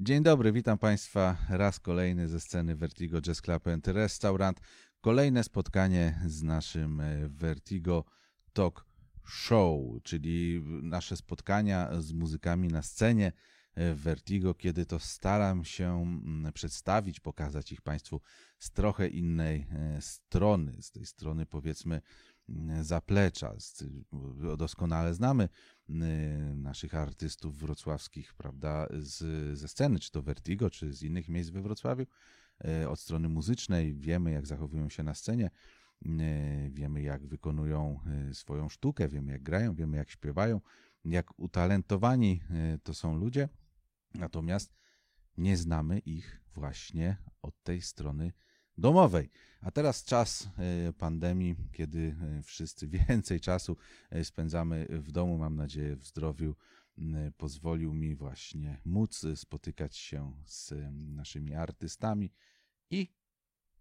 Dzień dobry, witam Państwa raz kolejny ze sceny Vertigo Jazz Club and Restaurant. Kolejne spotkanie z naszym e, Vertigo Talk Show, czyli nasze spotkania z muzykami na scenie e, Vertigo, kiedy to staram się mm, przedstawić, pokazać ich Państwu z trochę innej e, strony, z tej strony powiedzmy mm, zaplecza. Doskonale znamy naszych artystów wrocławskich, prawda, z, ze sceny, czy to Vertigo, czy z innych miejsc we Wrocławiu. E, od strony muzycznej wiemy, jak zachowują się na scenie, wiemy, jak wykonują swoją sztukę, wiemy, jak grają, wiemy, jak śpiewają, jak utalentowani to są ludzie, natomiast nie znamy ich właśnie od tej strony domowej. A teraz czas pandemii, kiedy wszyscy więcej czasu spędzamy w domu, mam nadzieję w zdrowiu, pozwolił mi właśnie móc spotykać się z naszymi artystami i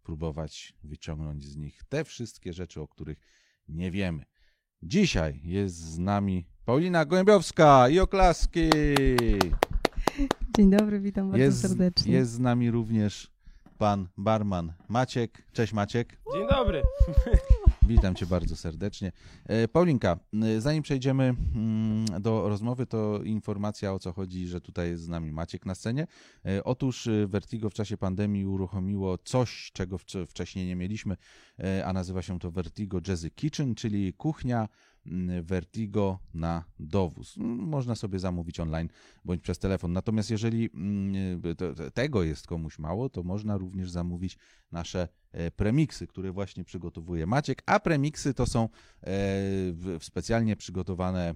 próbować wyciągnąć z nich te wszystkie rzeczy, o których nie wiemy. Dzisiaj jest z nami Paulina Gołębiowska i oklaski. Dzień dobry, witam bardzo jest, serdecznie. Jest z nami również pan barman Maciek. Cześć Maciek. Dzień dobry. Witam cię bardzo serdecznie. E, Paulinka, e, zanim przejdziemy mm, do rozmowy, to informacja o co chodzi, że tutaj jest z nami Maciek na scenie. E, otóż Vertigo w czasie pandemii uruchomiło coś, czego wcześniej nie mieliśmy, a nazywa się to Vertigo Jazzy Kitchen, czyli kuchnia Mm, Vertigo na dowóz. Można sobie zamówić online bądź przez telefon. Natomiast jeżeli mm, tego jest komuś mało, to można również zamówić nasze premiksy, które właśnie przygotowuje Maciek. A premiksy to są e, specjalnie przygotowane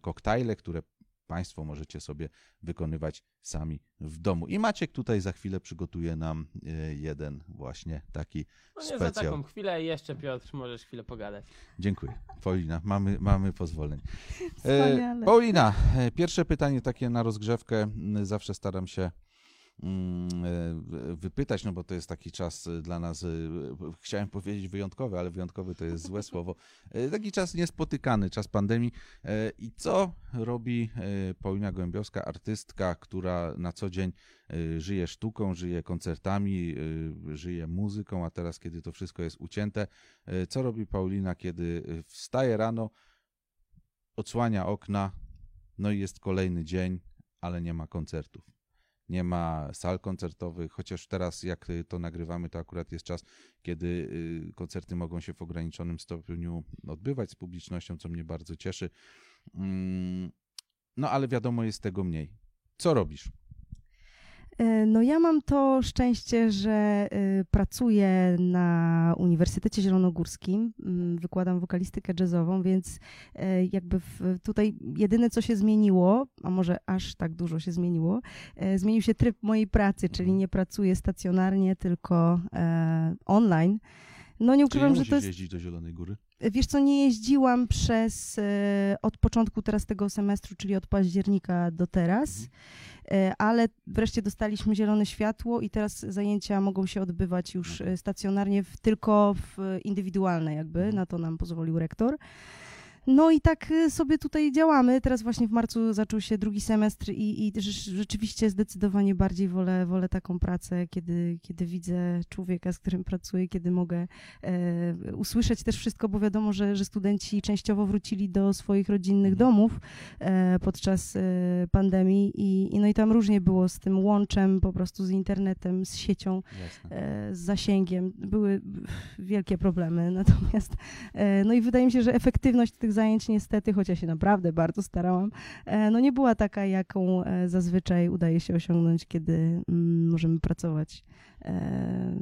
koktajle, które Państwo możecie sobie wykonywać sami w domu. I Maciek tutaj za chwilę przygotuje nam e, jeden właśnie taki no nie specjal. za taką chwilę jeszcze Piotr, możesz chwilę pogadać. Dziękuję. Paulina, mamy, mamy pozwolenie. Wspaniale. E, Paulina, e, pierwsze pytanie takie na rozgrzewkę. Zawsze staram się Mm, e, wypytać, no bo to jest taki czas e, dla nas, e, chciałem powiedzieć wyjątkowy, ale wyjątkowy to jest złe słowo. Taki czas niespotykany, czas pandemii. I co robi Paulina Gołębiowska, artystka, która na co dzień żyje sztuką, żyje koncertami, żyje muzyką, a teraz, kiedy to wszystko jest ucięte, co robi Paulina, kiedy wstaje rano, odsłania okna, no i jest kolejny dzień, ale nie ma koncertów nie ma sal koncertowych, chociaż teraz jak to nagrywamy, to akurat jest czas, kiedy y, koncerty mogą się w ograniczonym stopniu odbywać z publicznością, co mnie bardzo cieszy. Mm, no ale wiadomo, jest tego mniej. Co robisz? E, no ja mam to szczęście, że e, pracuję na Uniwersytecie Zielonogórskim, wykładam wokalistykę jazzową, więc e, jakby tutaj jedyne co się zmieniło, a może aż tak dużo się zmieniło, zmienił się tryb mojej pracy, czyli mhm. nie pracuję stacjonarnie, tylko online. No nie ukrywam, że to jest... jeździć do Zielonej Góry? Wiesz co, nie jeździłam przez od początku teraz tego semestru, czyli od października do teraz. Mhm. E, ale wreszcie dostaliśmy zielone światło i teraz zajęcia mogą się odbywać już e, stacjonarnie, w, tylko w indywidualne jakby, mhm. na to nam pozwolił rektor. No i tak y, sobie tutaj działamy. Teraz właśnie w marcu zaczął się drugi semestr i, i rzeczywiście zdecydowanie bardziej wolę, wolę taką pracę, kiedy, kiedy widzę człowieka, z którym pracuję, kiedy mogę e, usłyszeć też wszystko, bo wiadomo, że, że studenci częściowo wrócili do swoich rodzinnych mhm. domów e, podczas e, pandemii i, i, no i tam różnie było z tym łączem po prostu z internetem, z siecią, e, z zasięgiem. Były wielkie problemy, natomiast e, no i wydaje mi się, że efektywność tych zajęć niestety, chociaż się naprawdę bardzo starałam, e, no nie była taka, jaką e, zazwyczaj udaje się osiągnąć, kiedy mm, możemy pracować e,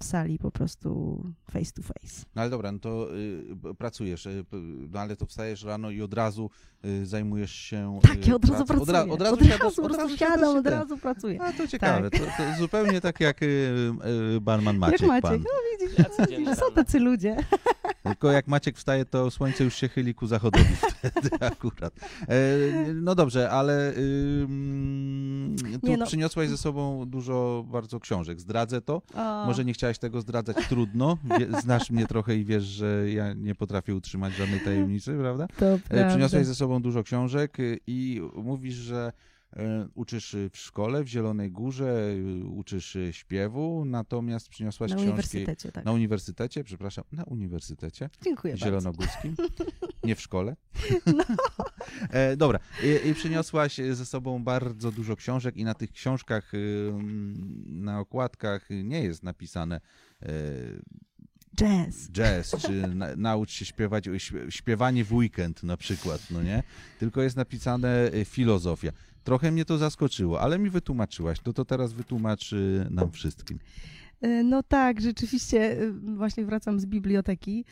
w sali po prostu face to face. No ale dobra, no to y, pracujesz, y, no ale to wstajesz rano i od razu y, zajmujesz się Tak, ja od razu pracuję. Od, ra, od razu, od razu, siadasz, od razu siadam, od razu pracuję. A to ciekawe, tak. to, to, zupełnie tak jak y, y, barman Maciek. Jak Maciek, pan. no widzisz, są tacy ludzie. Tylko jak Maciek wstaje, to słońce już się chyli ku zachodowi wtedy akurat. E, no dobrze, ale y, tu no. przyniosłaś ze sobą dużo bardzo książek. Zdradzę to. O. Może nie chciałaś tego zdradzać, trudno. Znasz mnie trochę i wiesz, że ja nie potrafię utrzymać żadnej tajemnicy, prawda? To e, Przyniosłaś ze sobą dużo książek i mówisz, że Uczysz y, w szkole w Zielonej Górze, y, uczysz y, śpiewu, natomiast przyniosłaś Na książki uniwersytecie, tak. na uniwersytecie, przepraszam, na uniwersytecie Dziękuję bardzo. zielonogórskim, nie w szkole. No. E, dobra, I, i przyniosłaś ze sobą bardzo dużo książek i na tych książkach, y, na okładkach nie jest napisane e, Jazz. jazz, czy na, naucz się śpiewać, śpie- śpiewanie w weekend na przykład, no nie? Tylko jest napisane filozofia. Trochę mnie to zaskoczyło, ale mi wytłumaczyłaś. To to teraz wytłumacz y, nam wszystkim. E, No tak, rzeczywiście e, właśnie wracam z biblioteki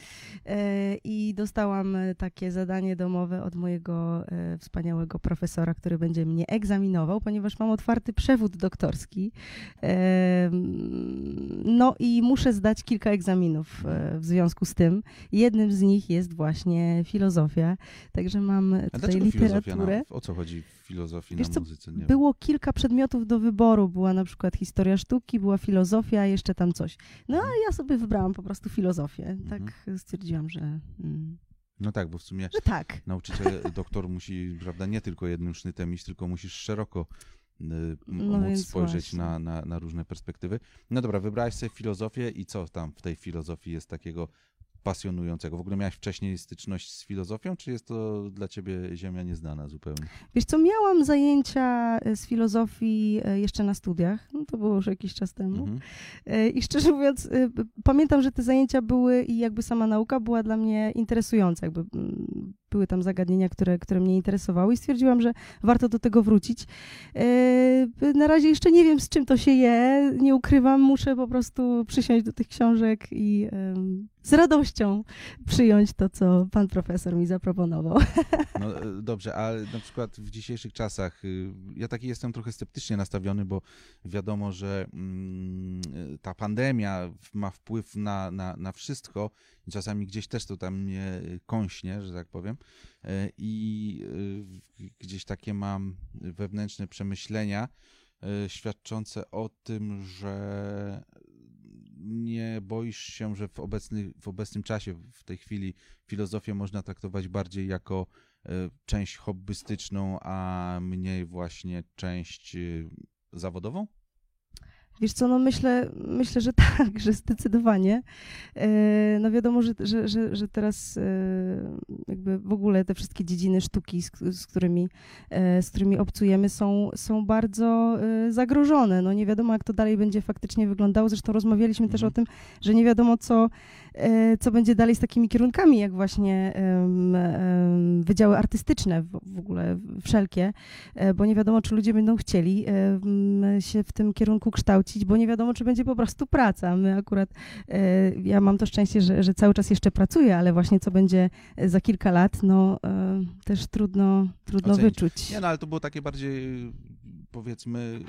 e, i dostałam takie zadanie domowe od mojego wspaniałego profesora, który będzie mnie egzaminował, ponieważ mam otwarty przewód doktorski. No i muszę zdać kilka egzaminów w związku z tym. Jednym z nich jest właśnie filozofia, także mam tutaj dlaczego filozofia? literaturę. Na, o co chodzi filozofii Wiesz na co, muzyce? Nie wiem. Było kilka przedmiotów do wyboru. Była na przykład historia sztuki, była filozofia, jeszcze tam coś. No a ja sobie wybrałam po prostu filozofię. Tak stwierdziłam, że, mm, No tak, bo w sumie że tak. nauczyciel, doktor musi, prawda, nie tylko jednym sznytem iść, tylko musisz szeroko m- No móc spojrzeć na, na, na różne perspektywy. No dobra, wybrałaś sobie filozofię i co tam w tej filozofii jest takiego pasjonującego? W ogóle miałaś wcześniej styczność z filozofią, czy jest to dla ciebie ziemia nieznana zupełnie? Wiesz co, miałam zajęcia e, z filozofii e, jeszcze na studiach. No to było już jakiś czas temu. Mhm. E, I szczerze mówiąc, pamiętam, że te zajęcia były i jakby sama nauka była dla mnie interesująca. Jakby mm, były tam zagadnienia, które, które mnie interesowały i stwierdziłam, że warto do tego wrócić. E, Na razie jeszcze nie wiem, z czym to się je. Nie ukrywam, muszę po prostu przysiąść do tych książek i em, z radością przyjąć to, co pan profesor mi zaproponował. No e, dobrze, a na przykład w dzisiejszych czasach, y, ja taki jestem trochę sceptycznie nastawiony, bo wiadomo, że mm, ta pandemia ma wpływ na, na, na wszystko czasami gdzieś też to tam mnie y, kąśnie, że tak powiem. E, I y, gdzieś takie mam wewnętrzne przemyślenia y, świadczące o tym, że nie boisz się, że w, obecny, w obecnym czasie, w tej chwili filozofię można traktować bardziej jako e, część hobbystyczną, a mniej właśnie część e, zawodową? Wiesz co, no myślę, myślę, że tak, że zdecydowanie. E, No wiadomo, że, że, że, że teraz e, jakby w ogóle te wszystkie dziedziny sztuki, z, z, którymi, e, z którymi obcujemy, są, są bardzo zagrożone. No nie wiadomo, jak to dalej będzie faktycznie wyglądało. Zresztą rozmawialiśmy też o Mhm. tym, że nie wiadomo, co, co będzie dalej z takimi kierunkami, jak właśnie wydziały artystyczne w, ogóle wszelkie, e, bo nie wiadomo, czy ludzie będą chcieli się w tym kierunku kształcić, bo nie wiadomo, czy będzie po prostu praca. My akurat, e, ja mam to szczęście, że, że cały czas jeszcze pracuję, ale właśnie co będzie za kilka lat, no też trudno, trudno Ocenić. wyczuć. Nie, no ale to było takie bardziej, y, powiedzmy,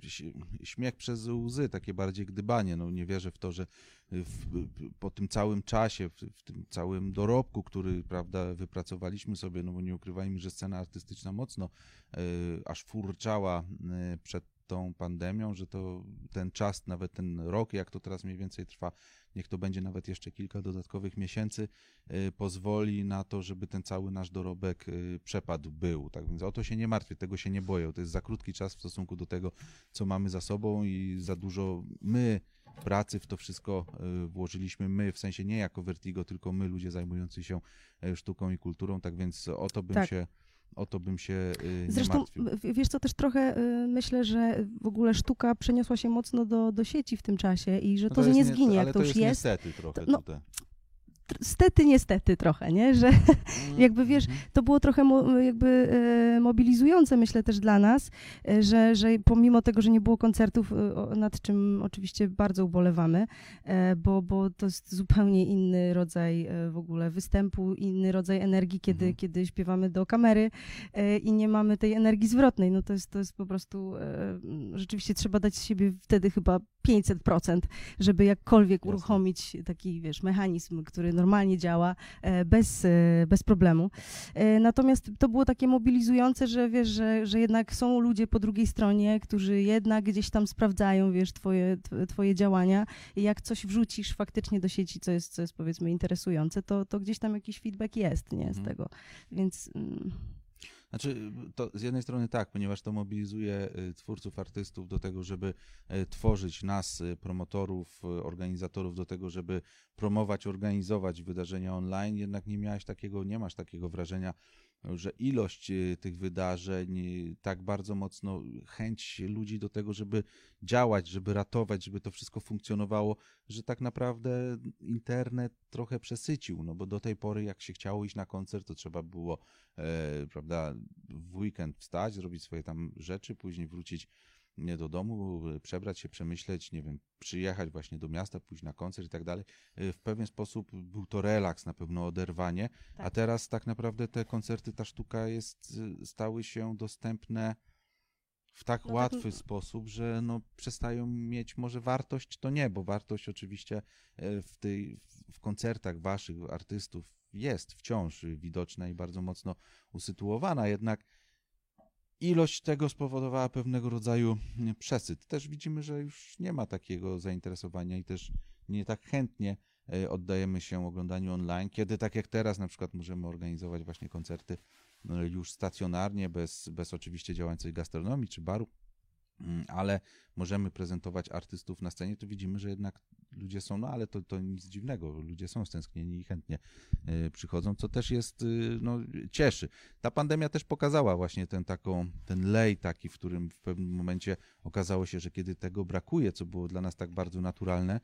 y, śmiech przez łzy, takie bardziej gdybanie. No nie wierzę w to, że w, po tym całym czasie, w, w tym całym dorobku, który, prawda, wypracowaliśmy sobie, no bo nie ukrywajmy, że scena artystyczna mocno y, aż furczała y, przed tą pandemią, że to ten czas, nawet ten rok, jak to teraz mniej więcej trwa, niech to będzie nawet jeszcze kilka dodatkowych miesięcy, y, pozwoli na to, żeby ten cały nasz dorobek y, przepadł, był. Tak więc o to się nie martwię, tego się nie boję. To jest za krótki czas w stosunku do tego, co mamy za sobą i za dużo my pracy w to wszystko y, włożyliśmy my, w sensie nie jako Vertigo, tylko my, ludzie zajmujący się sztuką i kulturą, tak więc o to bym Tak. się o to bym się y, nie Zresztą martwił. wiesz co, też trochę y, myślę, że w ogóle sztuka przeniosła się mocno do, do sieci w tym czasie i że No to, jest nie nie- zginie, ale jak to, już jest. jest. niestety trochę To- no, tutaj. Stety, niestety trochę, nie? Że jakby wiesz, to było trochę mo, jakby e, mobilizujące, myślę też dla nas, e, że, że pomimo tego, że nie było koncertów, e, nad czym oczywiście bardzo ubolewamy, bo, bo to jest zupełnie inny rodzaj w ogóle występu, inny rodzaj energii, kiedy, Mhm. kiedy śpiewamy do kamery i nie mamy tej energii zwrotnej. No to jest, to jest po prostu, rzeczywiście trzeba dać z siebie wtedy chyba 500%, żeby jakkolwiek Jasne. uruchomić taki, wiesz, mechanizm, który normalnie działa e, bez, e, bez problemu. E, Natomiast to było takie mobilizujące, że wiesz, że, że jednak są ludzie po drugiej stronie, którzy jednak gdzieś tam sprawdzają, wiesz, twoje, tw- twoje działania i jak coś wrzucisz faktycznie do sieci, co jest, co jest powiedzmy interesujące, to, to gdzieś tam jakiś feedback jest, nie, z Mhm. tego. Więc mm, Znaczy, to z jednej strony tak, ponieważ to mobilizuje y, twórców, artystów do tego, żeby y, tworzyć nas, y, promotorów, organizatorów do tego, żeby promować, organizować wydarzenia online, jednak nie miałeś takiego, nie masz takiego wrażenia, że ilość y, tych wydarzeń y, tak bardzo mocno chęć ludzi do tego, żeby działać, żeby ratować, żeby to wszystko funkcjonowało, że tak naprawdę internet trochę przesycił, no bo do tej pory jak się chciało iść na koncert, to trzeba było, e, prawda, w weekend wstać, zrobić swoje tam rzeczy, później wrócić nie do domu, e, przebrać się, przemyśleć, nie wiem, przyjechać właśnie do miasta, pójść na koncert i tak dalej. E, W pewien sposób był to relaks, na pewno oderwanie, a Tak. teraz tak naprawdę te koncerty, ta sztuka jest, y, stały się dostępne w tak No tak, łatwy n- sposób, że no przestają mieć może wartość, to nie, bo wartość oczywiście e, w, tej, w koncertach waszych artystów jest wciąż widoczna i bardzo mocno usytuowana, jednak ilość tego spowodowała pewnego rodzaju mm, przesyt. Też widzimy, że już nie ma takiego zainteresowania i też nie tak chętnie e, oddajemy się oglądaniu online, kiedy tak jak teraz na przykład możemy organizować właśnie koncerty e, już stacjonarnie, bez, bez oczywiście działającej gastronomii czy baru, ale możemy prezentować artystów na scenie, to widzimy, że jednak ludzie są, no ale to, to nic dziwnego, ludzie są stęsknieni i chętnie e, przychodzą, co też jest, y, no, cieszy. Ta pandemia też pokazała właśnie ten taką, ten lej taki, w którym w pewnym momencie okazało się, że kiedy tego brakuje, co było dla nas tak bardzo naturalne,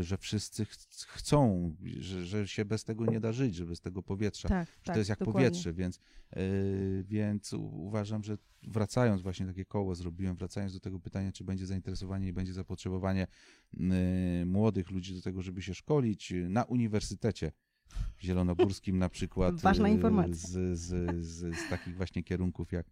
że wszyscy ch- chcą, że, że się bez tego nie da żyć, że bez tego powietrza Tak, że tak, to jest jak dokładnie. powietrze, więc, yy, więc uważam, że wracając, właśnie takie koło zrobiłem, wracając do tego pytania, czy będzie zainteresowanie i będzie zapotrzebowanie yy, młodych ludzi do tego, żeby się szkolić yy, na uniwersytecie zielonogórskim na przykład. Ważna informacja. Z, z, z, z takich właśnie kierunków jak,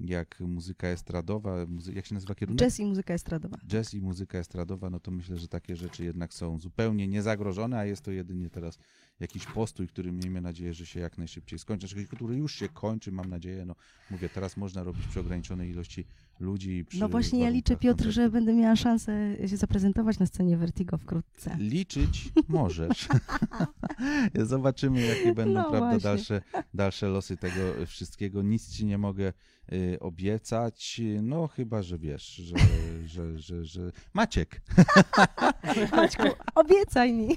jak muzyka estradowa, muzy- jak się nazywa kierunek? Jazz i muzyka estradowa. jazz i muzyka estradowa, no to myślę, że takie rzeczy jednak są zupełnie niezagrożone, a jest to jedynie teraz jakiś postój, który miejmy nadzieję, że się jak najszybciej skończy, znaczy, który już się kończy, mam nadzieję, no mówię, teraz można robić przy ograniczonej ilości ludzi. No właśnie ja liczę, Piotr, że będę miała szansę się zaprezentować na scenie Vertigo wkrótce. Liczyć możesz. Zobaczymy, jakie będą No prawda, właśnie. dalsze, dalsze losy tego wszystkiego. Nic ci nie mogę y, obiecać, no chyba, że wiesz, że, że, że, że... Maciek, Maćku, obiecaj mi.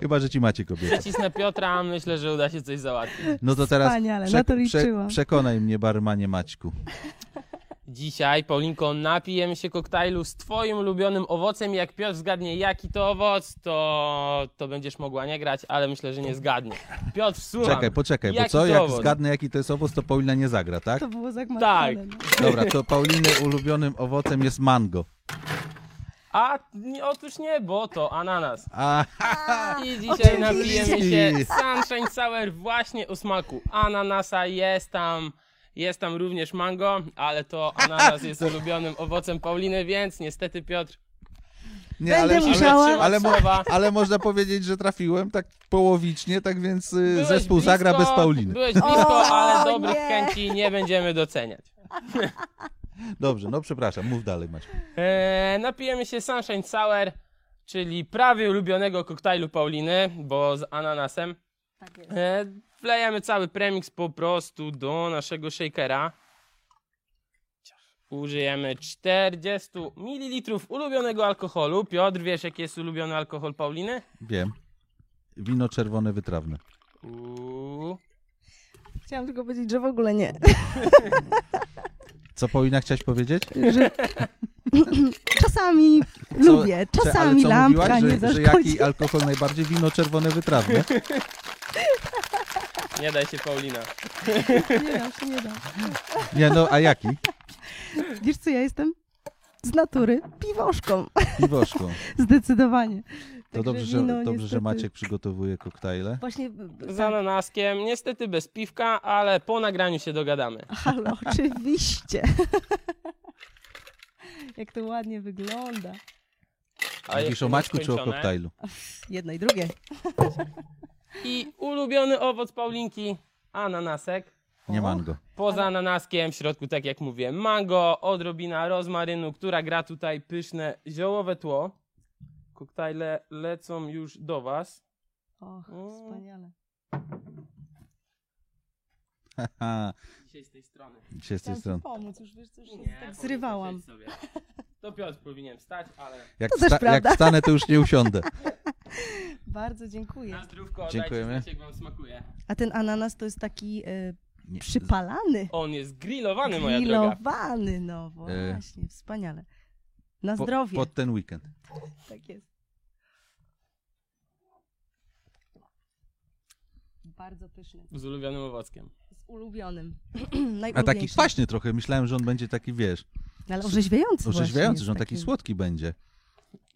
chyba, że ci Maciek obieca. Cisnę Piotra, myślę, że uda się coś załatwić. No to teraz Wspaniale, na to liczyłam. przekonaj mnie, barmanie Maćku. Dzisiaj, Paulinko, napijemy się koktajlu z twoim ulubionym owocem. Jak Piotr zgadnie, jaki to owoc, to, to będziesz mogła nie grać, ale myślę, że nie zgadnie. Piotr, słucham. Czekaj, poczekaj, bo Jaki co? to Jak owoc? zgadnę, jaki to jest owoc, to Paulina nie zagra, tak? To było zagmatwane. Tak. no. Dobra, to Pauliny ulubionym owocem jest mango. A nie, otóż nie, bo to ananas. I dzisiaj napijemy się Sunshine Sour właśnie o smaku ananasa. Jest tam, jest tam również mango, ale to ananas jest ulubionym owocem Pauliny, więc niestety Piotr nie, Będę ale, musiała- ale, ale, mo, ale można powiedzieć, że trafiłem tak połowicznie, tak więc y, Byłeś zespół zagra bez blisko, Pauliny. Byłeś blisko, O, ale dobrych nie. chęci nie będziemy doceniać. Dobrze, no przepraszam, mów dalej Maciek. Eee, napijemy się Sunshine Sour, czyli prawie ulubionego koktajlu Pauliny, bo z ananasem. Tak jest. Eee, wlejemy cały premix po prostu do naszego shakera. Użyjemy 40 ml ulubionego alkoholu. Piotr, wiesz jaki jest ulubiony alkohol Pauliny? Wiem. Wino czerwone wytrawne. Uuu. Chciałam tylko powiedzieć, że w ogóle nie. Co Paulina chciałaś powiedzieć? Że... czasami lubię, Cze- czasami co lampka mówiłaś, nie że, że zaszkodzi. jaki alkohol najbardziej? Wino czerwone wytrawne. Nie daj się Paulina. Nie dam się, nie dam. Nie no, a jaki? Wiesz co, ja jestem z natury piwoszką. Piwoszką. Zdecydowanie. To dobrze, że, wino dobrze, że Maciek przygotowuje koktajle. Właśnie, Z ananaskiem, niestety bez piwka, ale po nagraniu się dogadamy. ale oczywiście. Jak to ładnie wygląda. A Mówisz o Maćku czy o koktajlu? Jedno i drugie. I ulubiony owoc Paulinki, ananasek. Nie mango. Poza ananaskiem, w środku, tak jak mówię, mango, odrobina rozmarynu, która gra tutaj pyszne ziołowe tło. Koktajle lecą już do Was. Och, Mm. wspaniale. Dzisiaj z tej strony. Dzisiaj z tej strony. pomóc, już wiesz, co już Nie, tak zrywałam. To Piotr powinien wstać, ale Jak, To też sta- prawda. jak stanę, to już nie usiądę. Bardzo dziękuję. na zdrówko Dziękujemy. znać, jak wam smakuje. A ten ananas to jest taki Nie, przypalany, On jest grillowany, moja droga. grillowany, no E. właśnie, wspaniale. Na po, zdrowie, Pod ten weekend. tak jest. Bardzo pyszny, Z ulubionym owockiem. z ulubionym, A taki kwaśny trochę. Myślałem, że on będzie taki, wiesz, Ale orzeźwiający orzeźwiający, że on taki słodki będzie.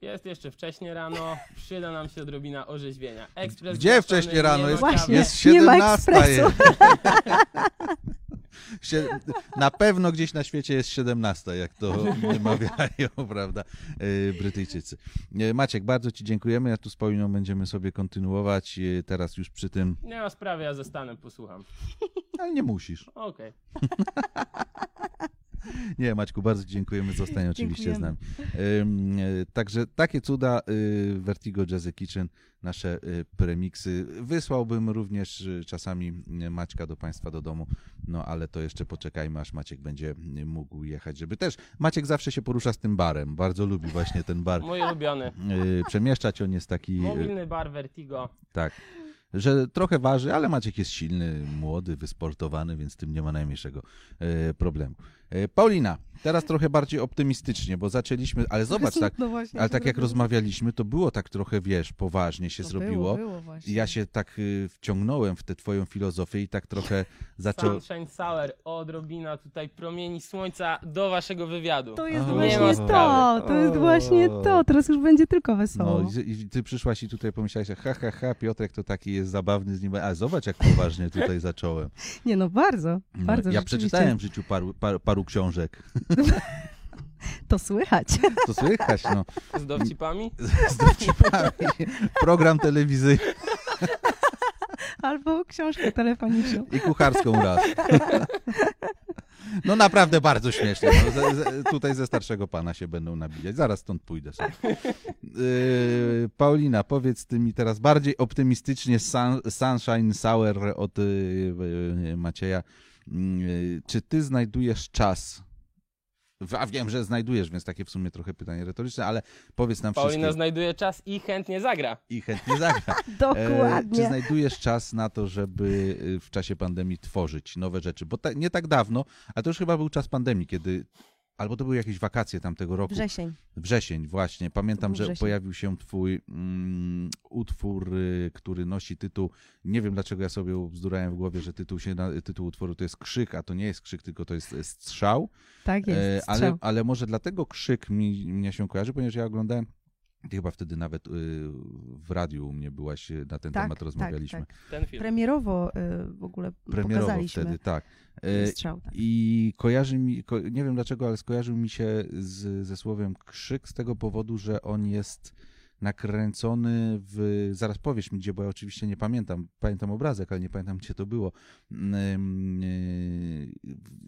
Jest jeszcze wcześnie rano, przyda nam się odrobina orzeźwienia. Ekspres Gdzie wcześnie rano? Jest, Właśnie, jest nie ma 17. ekspresu. Na pewno gdzieś na świecie jest 17, jak to mawiają, prawda, e, Brytyjczycy. E, Maciek, bardzo Ci dziękujemy. Ja tu z Pauliną będziemy sobie kontynuować. e, Teraz już przy tym, Nie ma sprawy, ja zostanę, posłucham. ale nie musisz. Okej. Nie, Maćku, bardzo dziękujemy. Zostań oczywiście z nami. Dziękujemy. E, Także takie cuda y, Vertigo Jazzy Kitchen, nasze y, premiksy. Wysłałbym również y, czasami Maćka do Państwa do domu, no ale to jeszcze poczekajmy, aż Maciek będzie mógł jechać, żeby też... Maciek zawsze się porusza z tym barem, bardzo lubi właśnie ten bar Mój ulubiony. przemieszczać, on jest taki... Mobilny bar Vertigo. Tak. Że trochę waży, ale Maciek jest silny, młody, wysportowany, więc z tym nie ma najmniejszego problemu. E, Paulina, teraz trochę bardziej optymistycznie, bo zaczęliśmy, ale zobacz, tak, No właśnie, ale to tak jak rozmawialiśmy, to było tak trochę, wiesz, poważnie się No zrobiło. Było, było ja się tak y, wciągnąłem w tę twoją filozofię i tak trochę zaczął... Sunshine Sour, odrobina tutaj promieni słońca do waszego wywiadu. To jest O, właśnie to, to jest właśnie to, teraz już będzie tylko wesoło. No i, i ty przyszłaś i tutaj pomyślałaś, że ha, ha, ha, Piotrek to taki jest zabawny z nim, a zobacz jak poważnie tutaj zacząłem. Nie no, bardzo, No, bardzo ja przeczytałem w życiu paru, paru, paru książek. To słychać. To słychać, no. Z dowcipami? Z dowcipami. Program telewizyjny Albo książkę telefoniczną. i kucharską raz. No naprawdę bardzo śmiesznie. No, ze, ze, tutaj ze starszego pana się będą nabijać. Zaraz stąd pójdę sobie. Yy, Paulina, powiedz ty mi teraz bardziej optymistycznie sun, Sunshine Sour od yy, Macieja. Yy, czy ty znajdujesz czas? A wiem, że znajdujesz, więc takie w sumie trochę pytanie retoryczne, ale powiedz nam Paulina wszystkim znajduje czas i chętnie zagra. i chętnie zagra. E, czy Dokładnie. znajdujesz czas na to, żeby y, w czasie pandemii tworzyć nowe rzeczy? Bo ta, nie tak dawno, a to już chyba był czas pandemii, kiedy. Albo to były jakieś wakacje tamtego roku. Wrzesień. Wrzesień, właśnie. Pamiętam, że wrzesień. pojawił się twój mm, utwór, y, który nosi tytuł. Nie wiem dlaczego ja sobie bzdurałem w głowie, że tytuł, się, tytuł utworu to jest krzyk, a to nie jest krzyk, tylko to jest e, strzał. Tak jest, E, ale, strzał. ale może dlatego krzyk mi, mnie się kojarzy, ponieważ ja oglądałem. Ty chyba wtedy nawet y, w radiu u mnie byłaś, y, na ten Tak, temat tak, rozmawialiśmy. tak. Ten film. Premierowo y, w ogóle Premierowo pokazaliśmy wtedy, tak. E, strzał. Tak. I kojarzy mi, ko, nie wiem dlaczego, ale skojarzył mi się z, ze słowem krzyk z tego powodu, że on jest nakręcony w. Zaraz powiesz mi gdzie, bo ja oczywiście nie pamiętam. Pamiętam obrazek, ale nie pamiętam gdzie to było. Mm, e,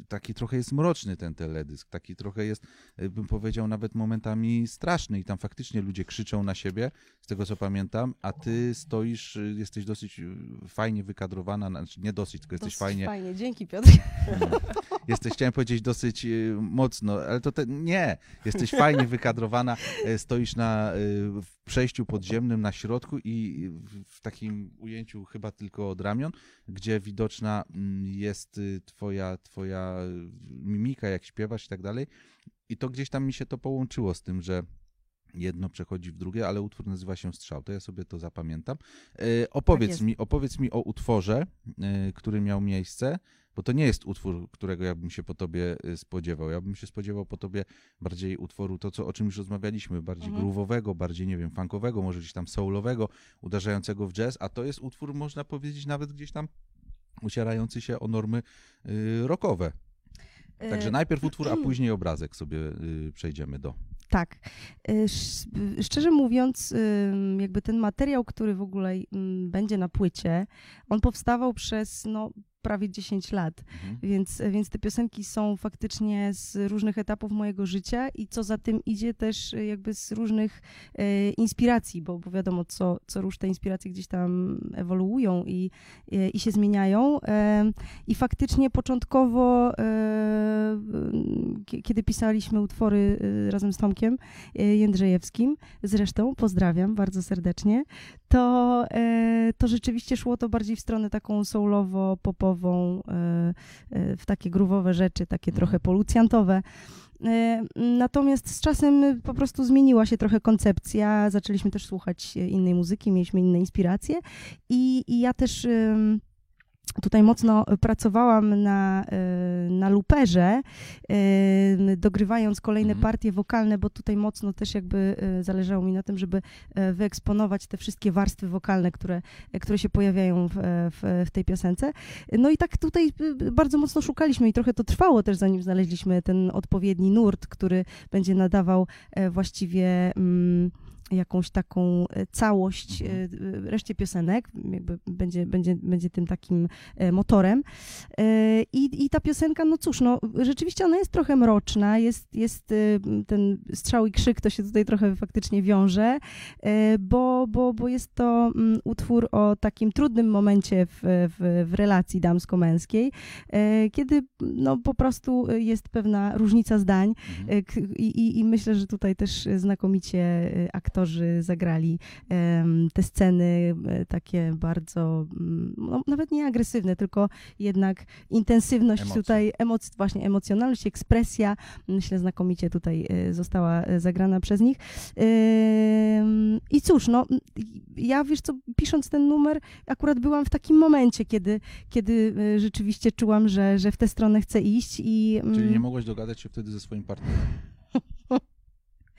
Taki trochę jest mroczny ten teledysk. Taki trochę jest, e, bym powiedział, nawet momentami straszny. I tam faktycznie ludzie krzyczą na siebie, z tego co pamiętam, a ty stoisz, e, jesteś dosyć fajnie wykadrowana, znaczy nie dosyć, tylko jesteś Dosyć fajnie fajnie. Dzięki Piotr. Jesteś, chciałem powiedzieć, dosyć mocno, ale to te, nie. Jesteś fajnie wykadrowana, stoisz na, przejściu podziemnym na środku i w- takim ujęciu chyba tylko od ramion, gdzie widoczna mm, jest y, twoja, twoja y, mimika, jak śpiewasz i tak dalej. I to gdzieś tam mi się to połączyło z tym, że jedno przechodzi w drugie, ale utwór nazywa się Strzał. To ja sobie to zapamiętam. E, opowiedz, jest. mi, opowiedz mi o utworze, który miał miejsce, bo to nie jest utwór, którego ja bym się po tobie e, spodziewał. Ja bym się spodziewał po tobie bardziej utworu, to co, o czym już rozmawialiśmy, bardziej Mhm. bardziej, nie wiem, funkowego, może gdzieś tam soulowego, uderzającego w jazz, a to jest utwór, można powiedzieć, nawet gdzieś tam ucierający się o normy y, rockowe. Także Y, najpierw utwór, a później obrazek sobie y, przejdziemy do. Tak. Y, sz- y, Szczerze mówiąc, jakby ten materiał, który w ogóle będzie na płycie, on powstawał przez no, prawie 10 lat. Mhm. Więc, więc te piosenki są faktycznie z różnych etapów mojego życia i co za tym idzie też jakby z różnych e, inspiracji, bo, bo wiadomo, co, co róż te inspiracje gdzieś tam ewoluują i, e, i się zmieniają. E, I faktycznie początkowo, e, kie- kiedy pisaliśmy utwory e, razem z Tomkiem e, Jędrzejewskim, zresztą pozdrawiam bardzo serdecznie, to, e, to rzeczywiście szło to bardziej w stronę taką soulowo-popową, e, e, w takie gruwowe rzeczy, takie Mhm. trochę polucjantowe. Natomiast z czasem po prostu zmieniła się trochę koncepcja, zaczęliśmy też słuchać innej muzyki, mieliśmy inne inspiracje i, i ja też tutaj mocno pracowałam na, na luperze, e, dogrywając kolejne Mhm. partie wokalne, bo tutaj mocno też jakby e, zależało mi na tym, żeby e, wyeksponować te wszystkie warstwy wokalne, które, które się pojawiają w, w, w tej piosence. No i tak tutaj bardzo mocno szukaliśmy i trochę to trwało też, zanim znaleźliśmy ten odpowiedni nurt, który będzie nadawał właściwie mm, jakąś taką e, całość e, Mhm. e, reszcie piosenek, jakby będzie, będzie, będzie tym takim motorem. I, I ta piosenka, no cóż, no rzeczywiście ona jest trochę mroczna, jest, jest ten strzał i krzyk, to się tutaj trochę faktycznie wiąże, bo, bo, bo jest to mm, utwór o takim trudnym momencie w, w, w relacji damsko-męskiej, kiedy no, po prostu jest pewna różnica zdań Mhm. i, i, i myślę, że tutaj też znakomicie e, aktorzy zagrali te sceny e, takie bardzo, mm, no, nawet nie agresywne, tylko jednak intensywność Emocje. tutaj, emoc, właśnie emocjonalność, ekspresja, myślę znakomicie tutaj e, została e, zagrana przez nich. I cóż, no ja wiesz co, pisząc ten numer, akurat byłam w takim momencie, kiedy, kiedy rzeczywiście czułam, że, że w tę stronę chcę iść i... Czyli nie mm, mogłaś dogadać się wtedy ze swoim partnerem.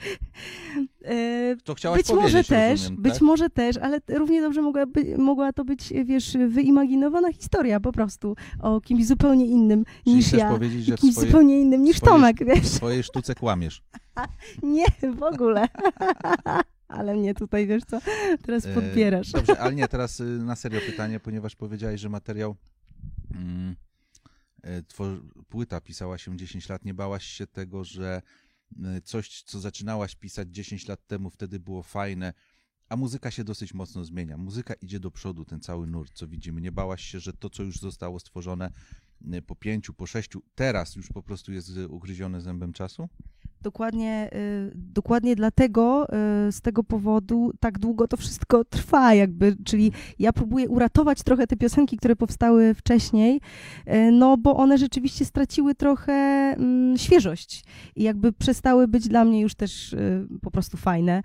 e, To chciałaś Być powiedzieć, może też, rozumiem, być tak? może też, ale równie dobrze mogła, by, mogła to być, wiesz, wyimaginowana historia po prostu o kimś zupełnie innym Czyli niż ja. powiedzieć, że Kimś swojej, zupełnie innym niż swojej- Tomek, wiesz. w swojej sztuce kłamiesz. Nie, w ogóle. ale mnie tutaj, wiesz co, teraz E, podbierasz. Dobrze, ale nie, teraz y, na serio pytanie, ponieważ powiedziałeś, że materiał, mm, e, płyta pisała się 10 lat, nie bałaś się tego, że coś, co zaczynałaś pisać 10 lat temu, wtedy było fajne, a muzyka się dosyć mocno zmienia. Muzyka idzie do przodu, ten cały nurt, co widzimy. Nie bałaś się, że to, co już zostało stworzone y, po pięciu, po sześciu, teraz już po prostu jest ugryzione zębem czasu? Dokładnie, y, dokładnie dlatego y, z tego powodu tak długo to wszystko trwa, jakby, czyli ja próbuję uratować trochę te piosenki, które powstały wcześniej, y, no bo one rzeczywiście straciły trochę mm, świeżość i jakby przestały być dla mnie już też po prostu fajne.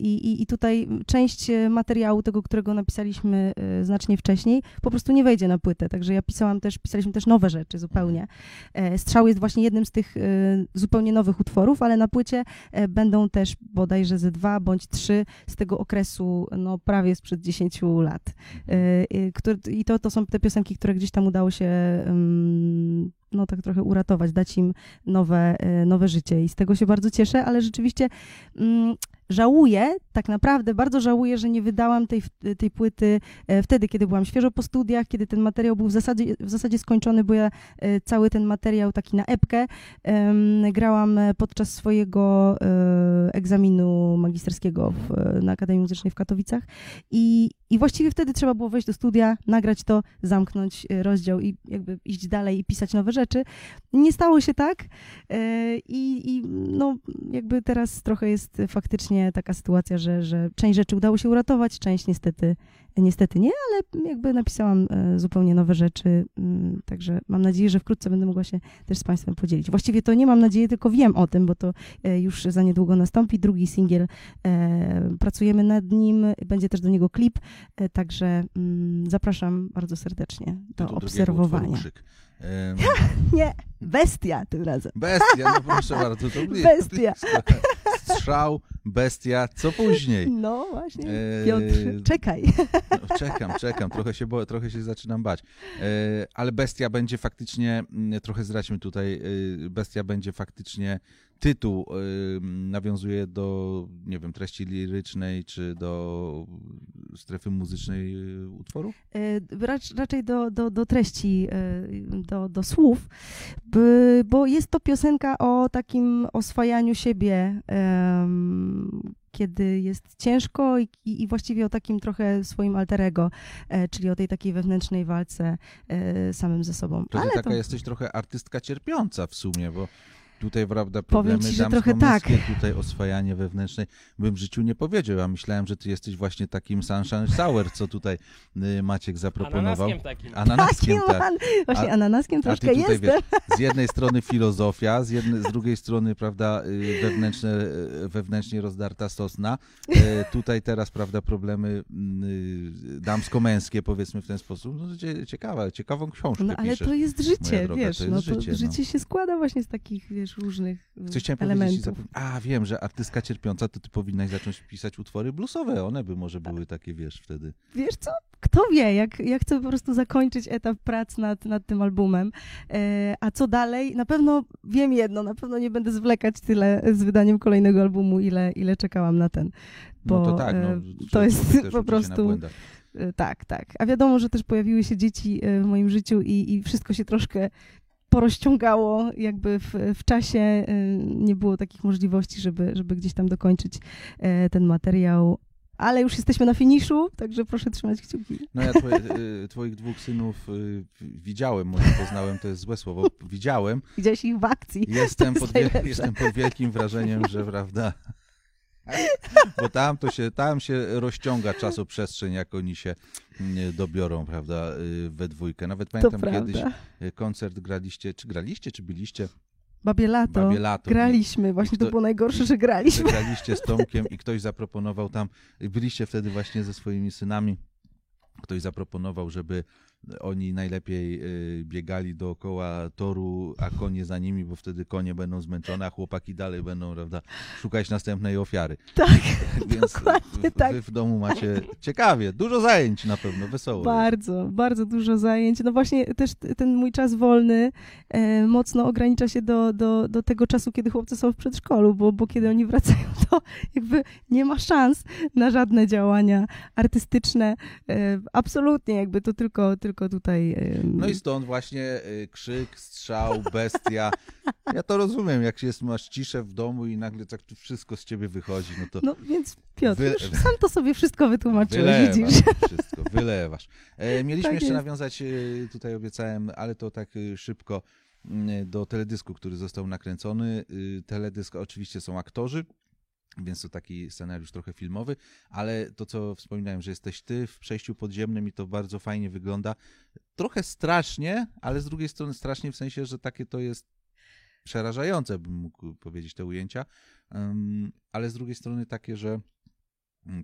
I, i, I tutaj część materiału tego, którego napisaliśmy znacznie wcześniej, po prostu nie wejdzie na płytę, także ja pisałam też, pisaliśmy też nowe rzeczy zupełnie. E, Strzał jest właśnie jednym z tych zupełnie nowych utworów, ale na płycie e, będą też bodajże ze dwa bądź trzy z tego okresu, no prawie sprzed 10 lat. E, e, I to, to są te piosenki, które gdzieś tam udało się no tak trochę uratować, dać im nowe, nowe życie i z tego się bardzo cieszę, ale rzeczywiście mm, żałuję, tak naprawdę bardzo żałuję, że nie wydałam tej, tej płyty e, wtedy, kiedy byłam świeżo po studiach, kiedy ten materiał był w zasadzie, w zasadzie skończony, bo ja e, cały ten materiał taki na epkę grałam e, podczas swojego egzaminu magisterskiego w, na Akademii Muzycznej w Katowicach i, i właściwie wtedy trzeba było wejść do studia, nagrać to, zamknąć rozdział i jakby iść dalej i pisać nowe rzeczy. Nie stało się tak i, i no jakby teraz trochę jest faktycznie taka sytuacja, że, że część rzeczy udało się uratować, część niestety, niestety nie, ale jakby napisałam e, zupełnie nowe rzeczy, mm, także mam nadzieję, że wkrótce będę mogła się też z Państwem podzielić. Właściwie to nie mam nadzieję, tylko wiem o tym, bo to e, już za niedługo nastąpi. Drugi singiel, e, pracujemy nad nim, będzie też do niego klip, także mm, zapraszam bardzo serdecznie do Do obserwowania. Em, Nie, bestia tym razem. Bestia, no proszę bardzo, to Bestia. Strzał, bestia, co później? No właśnie, Eee, Piotr, czekaj. No, czekam, czekam, trochę się, bo, trochę się zaczynam bać. E, ale bestia będzie faktycznie, mm, trochę zdradźmy tutaj, e, bestia będzie faktycznie tytuł y, nawiązuje do, nie wiem, treści lirycznej, czy do strefy muzycznej y, utworu? E, Rac, raczej do, do, do treści, e, do, do słów, bo jest to piosenka o takim oswajaniu siebie, kiedy jest ciężko i, i właściwie o takim trochę swoim alterego, e, czyli o tej takiej wewnętrznej walce e, samym ze sobą. To Ale taka to, jesteś trochę artystka cierpiąca w sumie, bo tutaj, prawda, Powiem problemy ci, że trochę tak. tutaj oswajanie wewnętrznej, bym w życiu nie powiedział. Ja myślałem, że ty jesteś właśnie takim sunshine sour, co tutaj y, Maciek zaproponował. Ananaskiem takim. Ananaskiem, takim tak. właśnie A- ananaskiem A ty troszkę tutaj, jestem. wiesz, z jednej strony filozofia, z, jednej, z drugiej strony, prawda, y, wewnętrzne, y, wewnętrznie rozdarta sosna. E, Tutaj teraz, prawda, problemy damsko-męskie, powiedzmy w ten sposób. No, cie- ciekawe, ciekawą książkę No ale piszesz. to jest życie, droga, wiesz, to jest no, życie, to no. życie się składa właśnie z takich, wiesz, różnych mm, Coś chciałem elementów. powiedzieć. A, wiem, że artystka cierpiąca, to ty powinnaś zacząć pisać utwory bluesowe. One by może były takie, wiesz, wtedy. Wiesz co? Kto wie, jak, jak chcę po prostu zakończyć etap prac nad, nad tym albumem. E, a co dalej? Na pewno wiem jedno, na pewno nie będę zwlekać tyle z wydaniem kolejnego albumu, ile, ile czekałam na ten. Bo no to tak, no, e, to jest po prostu. E, tak, tak. A wiadomo, że też pojawiły się dzieci e, w moim życiu i, i wszystko się troszkę porozciągało jakby w, w czasie. e, Nie było takich możliwości, żeby, żeby gdzieś tam dokończyć e, ten materiał. Ale już jesteśmy na finiszu, także proszę trzymać kciuki. No ja twoje, y, twoich dwóch synów y, widziałem, może poznałem, to jest złe słowo, widziałem. Widziałeś ich w akcji. Jestem pod, jest jestem pod wielkim wrażeniem, że prawda. Bo tam to się, tam się rozciąga czasoprzestrzeń, jak oni się dobiorą, prawda, y, we dwójkę. Nawet pamiętam kiedyś y, koncert graliście, czy graliście, czy byliście? Babie lato. Babie lato. Graliśmy, właśnie kto- to było najgorsze, że że graliśmy. graliście z Tomkiem i ktoś zaproponował tam, byliście wtedy właśnie ze swoimi synami, ktoś zaproponował, żeby oni najlepiej y, biegali dookoła toru, a konie za nimi, bo wtedy konie będą zmęczone, a chłopaki dalej będą, prawda, szukać następnej ofiary. Tak, Więc dokładnie w, tak. wy w domu macie ciekawie, dużo zajęć na pewno, wesoło. jest. Bardzo, bardzo dużo zajęć. No właśnie też ten mój czas wolny e, mocno ogranicza się do, do, do tego czasu, kiedy chłopcy są w przedszkolu, bo, bo kiedy oni wracają, to jakby nie ma szans na żadne działania artystyczne. E, absolutnie, jakby to tylko, tylko tutaj. E, No i stąd właśnie y, krzyk, strzał, bestia. Ja to rozumiem, jak jest, masz ciszę w domu i nagle tak tu wszystko z ciebie wychodzi, no to no więc Piotr, Wy- już sam to sobie wszystko wytłumaczyłeś, wylewasz widzisz. wszystko, wylewasz. E, mieliśmy Tak jeszcze jest. nawiązać, e, tutaj obiecałem, ale to tak e, szybko, mm, do teledysku, który został nakręcony. Teledysk oczywiście są aktorzy, więc to taki scenariusz trochę filmowy, ale to, co wspominałem, że jesteś ty w przejściu podziemnym i to bardzo fajnie wygląda. Trochę strasznie, ale z drugiej strony strasznie w sensie, że takie to jest przerażające, bym mógł powiedzieć, te ujęcia, Ym, ale z drugiej strony takie, że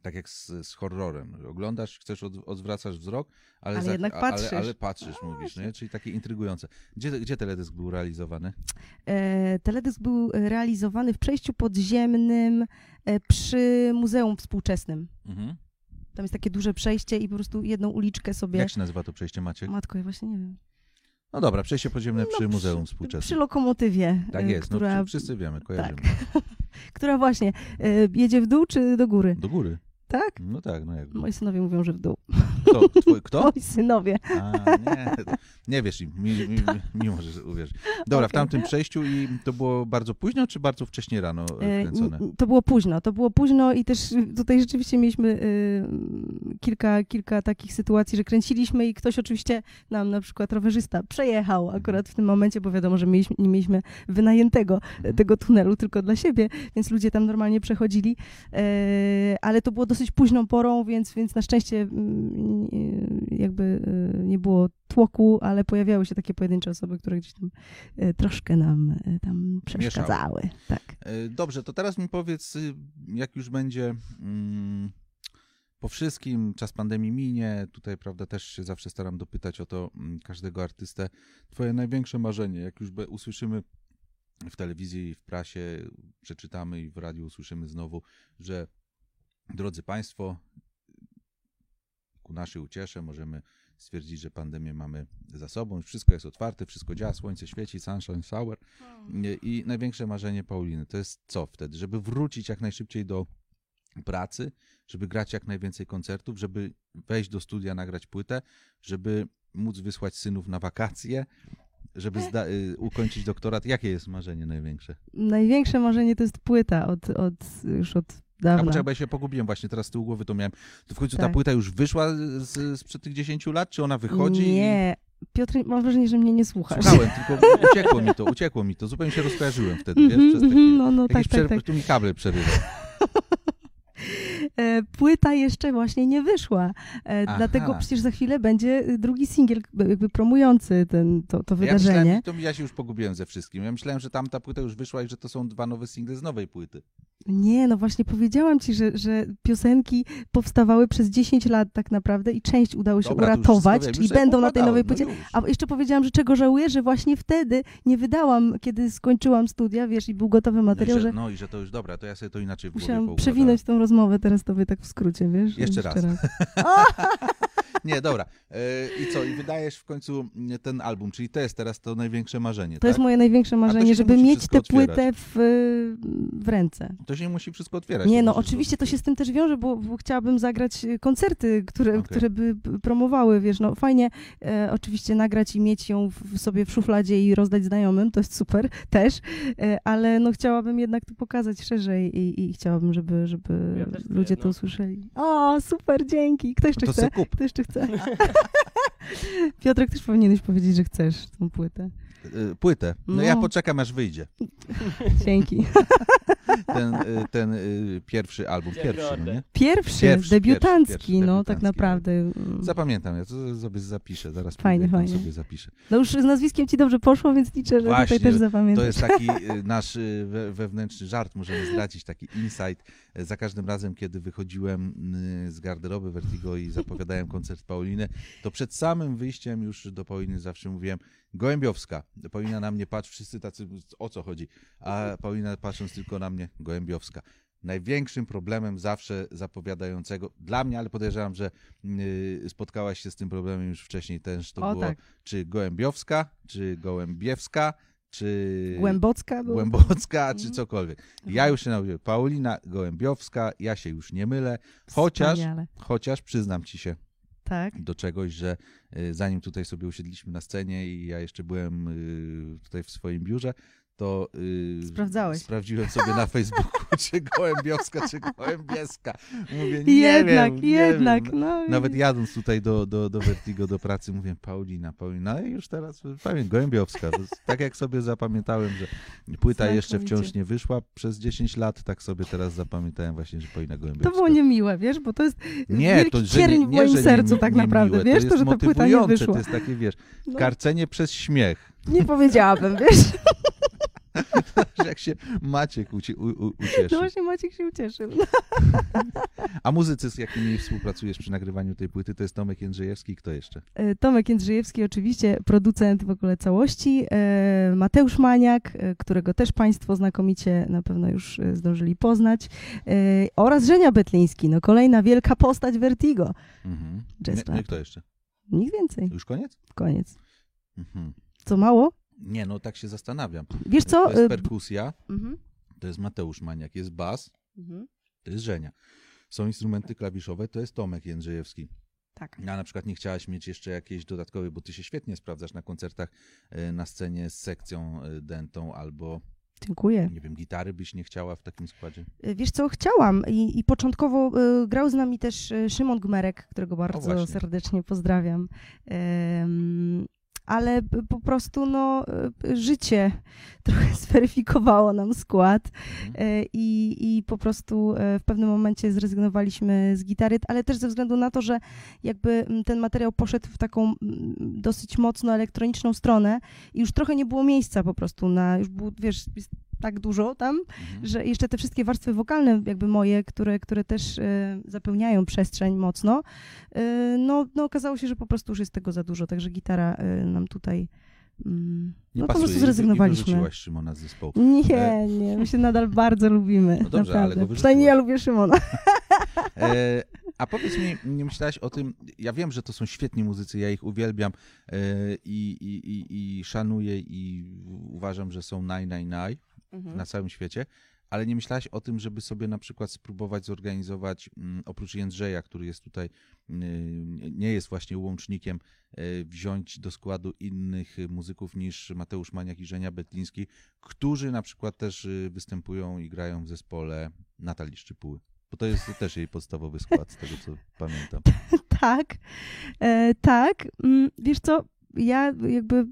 tak jak z, z horrorem, oglądasz, chcesz, od, odwracasz wzrok, ale, Ale za- jednak a- patrzysz. Ale, ale patrzysz, mówisz, nie? czyli takie intrygujące. Gdzie, gdzie teledysk był realizowany? E, teledysk był realizowany w przejściu podziemnym e, przy Muzeum Współczesnym. Mhm. Tam jest takie duże przejście i po prostu jedną uliczkę sobie. Jak się nazywa to przejście, Maciek? Matko, ja właśnie nie wiem. No dobra, przejście podziemne przy No, Muzeum Przy Współczesnym. lokomotywie, Tak e, jest, która, no, wszyscy wiemy, kojarzymy. która właśnie e, jedzie w dół czy do góry? Do góry. Tak? No tak, no jak. Moi synowie mówią, że w dół. Kto? Twój, kto? Moi synowie. A, nie, nie wiesz im, mi, mi, mi możesz uwierzyć. Dobra, w Okej. tamtym przejściu i to było bardzo późno, czy bardzo wcześnie rano e, E, kręcone? To było późno, to było późno i też tutaj rzeczywiście mieliśmy y, kilka, kilka takich sytuacji, że kręciliśmy i ktoś oczywiście nam, na przykład rowerzysta, przejechał akurat w tym momencie, bo wiadomo, że mieliśmy, nie mieliśmy wynajętego Mhm. tego tunelu tylko dla siebie, więc ludzie tam normalnie przechodzili, e, ale to było dosyć późną porą, więc, więc na szczęście mm, jakby e, nie było tłoku, ale pojawiały się takie pojedyncze osoby, które gdzieś tam e, troszkę nam e, tam przeszkadzały. Tak. Dobrze, to teraz mi powiedz, y, jak już będzie mm, po wszystkim, czas pandemii minie, tutaj prawda też się zawsze staram dopytać o to mm, każdego artystę, twoje największe marzenie, jak już usłyszymy w telewizji, w prasie, przeczytamy i w radiu usłyszymy znowu, że drodzy Państwo, ku naszej uciesze możemy stwierdzić, że pandemię mamy za sobą, wszystko jest otwarte, wszystko działa, słońce świeci, sunshine shower. Nie, I największe marzenie Pauliny to jest co wtedy? Żeby wrócić jak najszybciej do pracy, żeby grać jak najwięcej koncertów, żeby wejść do studia, nagrać płytę, żeby móc wysłać synów na wakacje, żeby zda- y, ukończyć doktorat. Jakie jest marzenie największe? Największe marzenie to jest płyta od, od już od A dawna. poczekaj, bo ja się pogubiłem właśnie teraz z tyłu głowy, to miałem. To w końcu ta Tak. płyta już wyszła z, sprzed tych 10 lat, czy ona wychodzi? Nie. Piotr, mam wrażenie, że mnie nie słuchasz. Słuchałem, tylko uciekło mi to, uciekło mi to. Zupełnie się rozkojarzyłem wtedy, wiesz, Mhm, przez mhm, chwile. no, no, tak, tak, tak. Tu mi kable przerywa. E, Płyta jeszcze właśnie nie wyszła, e, Aha. dlatego przecież za chwilę będzie drugi singiel jakby promujący ten, to, to Ja myślałem, wydarzenie. to ja się już pogubiłem ze wszystkim. Ja myślałem, że tam ta płyta już wyszła i że to są dwa nowe single z nowej płyty. Nie, no właśnie powiedziałam ci, że, że piosenki powstawały przez 10 lat tak naprawdę i część udało się Dobra, uratować, czyli będą na tej nowej płycie. no. A jeszcze powiedziałam, że czego żałuję, że właśnie wtedy nie wydałam, kiedy skończyłam studia, wiesz, i był gotowy No i, materiał, że, że no i że to już dobra, to ja sobie to inaczej w musiałam poukładałem. przewinąć tą rozmowę teraz tobie tak w skrócie, wiesz? Jeszcze raz. Nie, dobra. E, I co? I wydajesz w końcu mm, ten album, czyli to jest teraz to największe marzenie, To tak? jest moje największe marzenie, nie żeby mieć tę płytę w, w ręce. To się nie musi wszystko otwierać. Nie, no oczywiście to się z tym też wiąże, bo, bo chciałabym zagrać y, koncerty, które, Okej. które by promowały, wiesz, no fajnie e, oczywiście nagrać i mieć ją w, sobie w szufladzie i rozdać znajomym, to jest super też, e, ale no chciałabym jednak to pokazać szerzej i, i chciałabym, żeby, żeby Ja ludzie to usłyszeli. O, super, dzięki. Kto jeszcze To chce? kup. Kto jeszcze chce? Piotrek, też powinieneś powiedzieć, że chcesz tą płytę. E, Płytę. No, ja No. poczekam, aż wyjdzie. Dzięki. Ten, e, ten e, pierwszy album. Pierwszy, no nie? Pierwszy, Pierwszy, debiutancki, pierwszy, no debiutancki, tak naprawdę. Mm. Zapamiętam, ja to sobie zapiszę, zaraz Fajnie, pójdę fajnie. sobie zapiszę. No już z nazwiskiem ci dobrze poszło, więc liczę, że Właśnie, tutaj też zapamiętasz. To jest taki y, nasz y, we- wewnętrzny żart, możemy zdradzić, taki insight. Y, Za każdym razem, kiedy wychodziłem y, z garderoby Vertigo i zapowiadałem koncert Pauliny, to przed samym wyjściem już do Pauliny zawsze mówiłem Gołębiowska. Paulina na mnie patrzy, wszyscy tacy, o co chodzi? A Paulina patrząc tylko na mnie, Gołębiowska. Największym problemem zawsze zapowiadającego, dla mnie, ale podejrzewam, że y, spotkałaś się z tym problemem już wcześniej też, to O było tak, czy Gołębiowska, czy Gołębiewska, czy Głębocka była. Głębocka, czy Mhm. cokolwiek. Ja już się nauczyłem. Paulina Gołębiowska, ja się już nie mylę, chociaż, Wspaniale. chociaż przyznam ci się Tak. do czegoś, że y, zanim tutaj sobie usiedliśmy na scenie i ja jeszcze byłem y, tutaj w swoim biurze, to y, Sprawdzałeś. sprawdziłem sobie na Facebooku, czy Gołębiowska, czy Gołębieska. Mówię, nie jednak, wiem, nie jednak. Wiem. No, Nawet jadąc tutaj do, do, do Vertigo, do pracy, mówię Paulina, Paulina i już teraz pamiętam, Gołębiowska. Tak jak sobie zapamiętałem, że płyta jeszcze wciąż nie wyszła przez 10 lat, tak sobie teraz zapamiętałem właśnie, że Paulina Gołębiowska. To było niemiłe, wiesz, bo to jest Nie, wielki to że cierń nie, w nie, moim nie, sercu nie, tak nie naprawdę, miłe, wiesz, to, to, że ta płyta nie wyszła. To jest takie, wiesz, No, karcenie przez śmiech. nie powiedziałabym, wiesz. Że jak się Maciek ucie, u, u, ucieszy. No właśnie Maciek się ucieszył. A muzycy, z jakimi współpracujesz przy nagrywaniu tej płyty, to jest Tomek Jędrzejewski i kto jeszcze? E, Tomek Jędrzejewski oczywiście, producent w ogóle całości, e, Mateusz Maniak, e, którego też Państwo znakomicie na pewno już zdążyli poznać, oraz Żenia Betliński, no kolejna wielka postać Vertigo. Mhm. Jazz Nie, Club. nie, kto jeszcze? Nic więcej, Już koniec? koniec. Mhm. Co mało? Nie, no tak się zastanawiam. Wiesz co? To jest e, perkusja, mhm, to jest Mateusz Maniak, jest bas, mhm, to jest Żenia. Są instrumenty klawiszowe, to jest Tomek Jędrzejewski. Tak. A na przykład nie chciałaś mieć jeszcze jakiejś dodatkowej, bo ty się świetnie sprawdzasz na koncertach e, na scenie z sekcją e, dentą albo, Dziękuję. nie wiem, gitary byś nie chciała w takim składzie? Wiesz co, chciałam i, i początkowo e, grał z nami też Szymon Gmerek, którego bardzo serdecznie pozdrawiam. Em, ale po prostu no, e, życie trochę zweryfikowało nam skład Mhm. e, i, i po prostu e, w pewnym momencie zrezygnowaliśmy z gitary, ale też ze względu na to, że jakby ten materiał poszedł w taką dosyć mocno elektroniczną stronę i już trochę nie było miejsca po prostu na, już było, wiesz, tak dużo tam, Mhm. że jeszcze te wszystkie warstwy wokalne, jakby moje, które, które też e, zapełniają przestrzeń mocno, e, no, no okazało się, że po prostu już jest tego za dużo, także gitara e, nam tutaj. Mm, Nie no po pasuje prostu wy- I zrezygnowaliśmy. wyrzuciłaś Szymona z zespołu. Nie, nie, my się nadal bardzo lubimy. No dobrze, ale naprawdę. go Przynajmniej ja lubię Szymona. E, A powiedz mi, nie myślałeś o tym, ja wiem, że to są świetni muzycy, ja ich uwielbiam e, i, i, i, i szanuję i uważam, że są naj, naj, naj Mhm. na całym świecie, ale nie myślałeś o tym, żeby sobie na przykład spróbować zorganizować, mm, oprócz Jędrzeja, który jest tutaj, mm, nie jest właśnie łącznikiem, e, wziąć do składu innych muzyków niż Mateusz Maniak i Żenia Betliński, którzy na przykład też e, występują i grają w zespole Natalii Szczypuły. Bo to jest też jej podstawowy skład, z tego co pamiętam. Tak, e, tak. Mm, Wiesz co, ja jakby...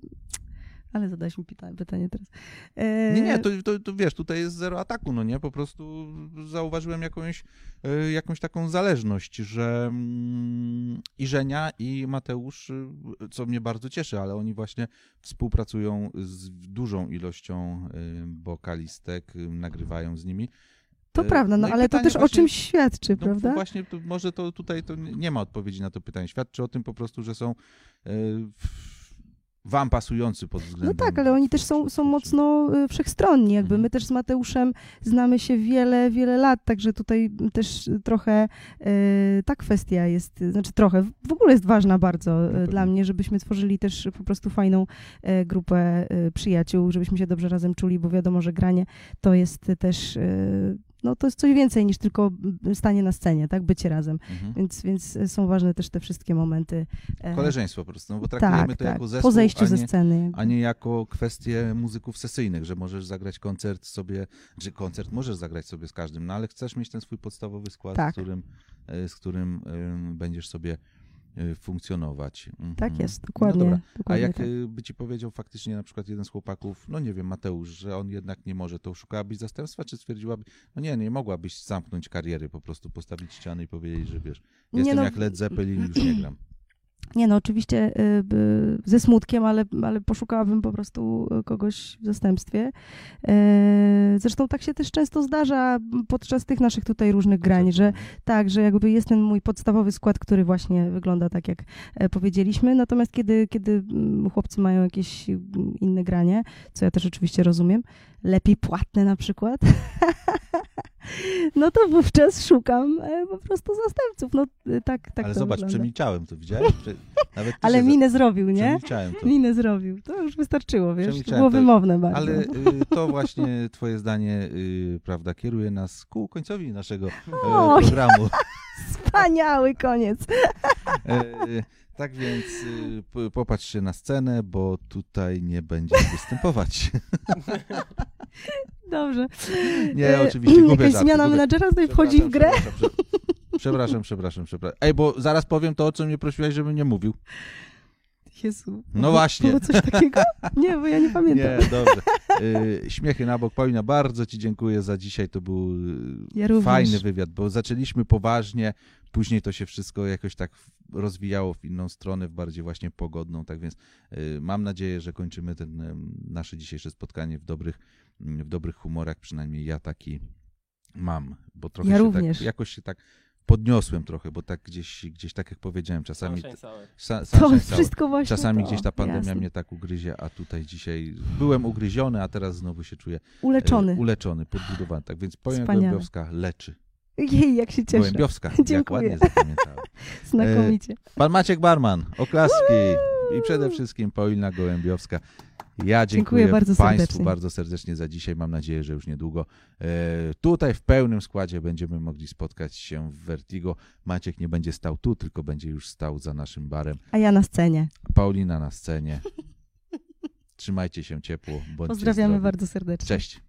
Ale zadałeś mi pytanie, pytanie teraz. E, Nie, nie, to, to, to wiesz, tutaj jest zero ataku, no nie? Po prostu zauważyłem jakąś, e, jakąś taką zależność, że mm, i Żenia, i Mateusz, y, co mnie bardzo cieszy, ale oni właśnie współpracują z dużą ilością wokalistek, y, nagrywają z nimi. To E, prawda, no, i ale to też o właśnie- czymś świadczy, no, prawda? Właśnie, to może to tutaj to nie ma odpowiedzi na to pytanie. Świadczy o tym po prostu, że są e, w- wam pasujący pod No względem... tak, ale oni też są, są mocno y, wszechstronni. Jakby Mhm. my też z Mateuszem znamy się wiele, wiele lat, także tutaj też trochę y, ta kwestia jest, znaczy trochę, w ogóle jest ważna bardzo pewnie. dla mnie, żebyśmy tworzyli też po prostu fajną grupę przyjaciół, żebyśmy się dobrze razem czuli, bo wiadomo, że granie to jest też, no to jest coś więcej niż tylko y, stanie na scenie, tak, bycie razem. Mhm. Więc, więc są ważne też te wszystkie momenty. e, Koleżeństwo po prostu, no bo traktujemy tak, to tak, jako zespół, po zejściu a ze nie, sceny. a nie jako kwestię muzyków sesyjnych, że możesz zagrać koncert sobie, że koncert możesz zagrać sobie z każdym, no ale chcesz mieć ten swój podstawowy skład, Tak. z którym, e, z którym em, będziesz sobie e, funkcjonować. Tak Mhm. jest, dokładnie. dobra. A dokładnie jak tak. e, by ci powiedział faktycznie na przykład jeden z chłopaków, no nie wiem, Mateusz, że on jednak nie może, to szukałabyś zastępstwa, czy stwierdziłaby, no nie, nie mogłabyś zamknąć kariery, po prostu postawić ściany i powiedzieć, że wiesz, jestem no, jak Led Zeppelin, już nie gram. Nie no, oczywiście y, ze smutkiem, ale, ale poszukałabym po prostu y, kogoś w zastępstwie. E, Zresztą tak się też często zdarza podczas tych naszych tutaj różnych grań, że tak, że jakby jest ten mój podstawowy skład, który właśnie wygląda tak, jak e, powiedzieliśmy. Natomiast kiedy, kiedy mm, chłopcy mają jakieś mm, inne granie, co ja też oczywiście rozumiem, lepiej płatne na przykład, no to wówczas szukam e, po prostu zastępców. No y, tak, tak Ale zobacz, wygląda. przemilczałem to, widziałeś? Nawet Ale minę zrobił, nie? Przemilczałem to. Minę zrobił. To już wystarczyło, wiesz? Było to. wymowne bardzo. Ale y, to właśnie twoje zdanie, y, prawda, kieruje nas ku końcowi naszego e, Oj. programu. Wspaniały koniec. Tak więc y, p- popatrz na scenę, bo tutaj nie będziesz występować. Dobrze. Nie, E, oczywiście, głupie Jakaś żarty, zmiana głupie- menadżera tutaj wchodzi w grę? Przepraszam, przepraszam, przepraszam. Ej, bo zaraz powiem to, o czym mnie prosiłaś, żebym nie mówił. Jezu. No właśnie. Było coś takiego? Nie, bo ja nie pamiętam. Nie, dobrze. Y, śmiechy na bok. Paulina, bardzo Ci dziękuję za dzisiaj. To był y, Ja fajny wywiad, bo zaczęliśmy poważnie, później to się wszystko jakoś tak rozwijało w inną stronę, w bardziej właśnie pogodną. Tak więc y, mam nadzieję, że kończymy ten em, nasze dzisiejsze spotkanie w dobrych, w dobrych humorach. Przynajmniej ja taki mam, bo trochę Ja się również. tak, jakoś się tak podniosłem trochę, bo tak gdzieś, gdzieś tak jak powiedziałem, czasami... Sa, To wszystko właśnie Czasami to. gdzieś ta pandemia Jasne. mnie tak ugryzie, a tutaj dzisiaj byłem ugryziony, a teraz znowu się czuję e, Uleczony. uleczony, podbudowany. Tak więc Wspaniale. Gołębiowska leczy. Jej, jak się cieszę. Gołębiowska, jak Dziękuję. ładnie zapamiętałem. Znakomicie. Pan Maciek Barman, oklaski i przede wszystkim Paulina Gołębiowska. Ja dziękuję, Dziękuję bardzo Państwu serdecznie. bardzo serdecznie za dzisiaj. Mam nadzieję, że już niedługo e, tutaj w pełnym składzie będziemy mogli spotkać się w Vertigo. Maciek nie będzie stał tu, tylko będzie już stał za naszym barem. A ja na scenie. Paulina na scenie. Trzymajcie się ciepło. Pozdrawiamy zdrowi. bardzo serdecznie. Cześć.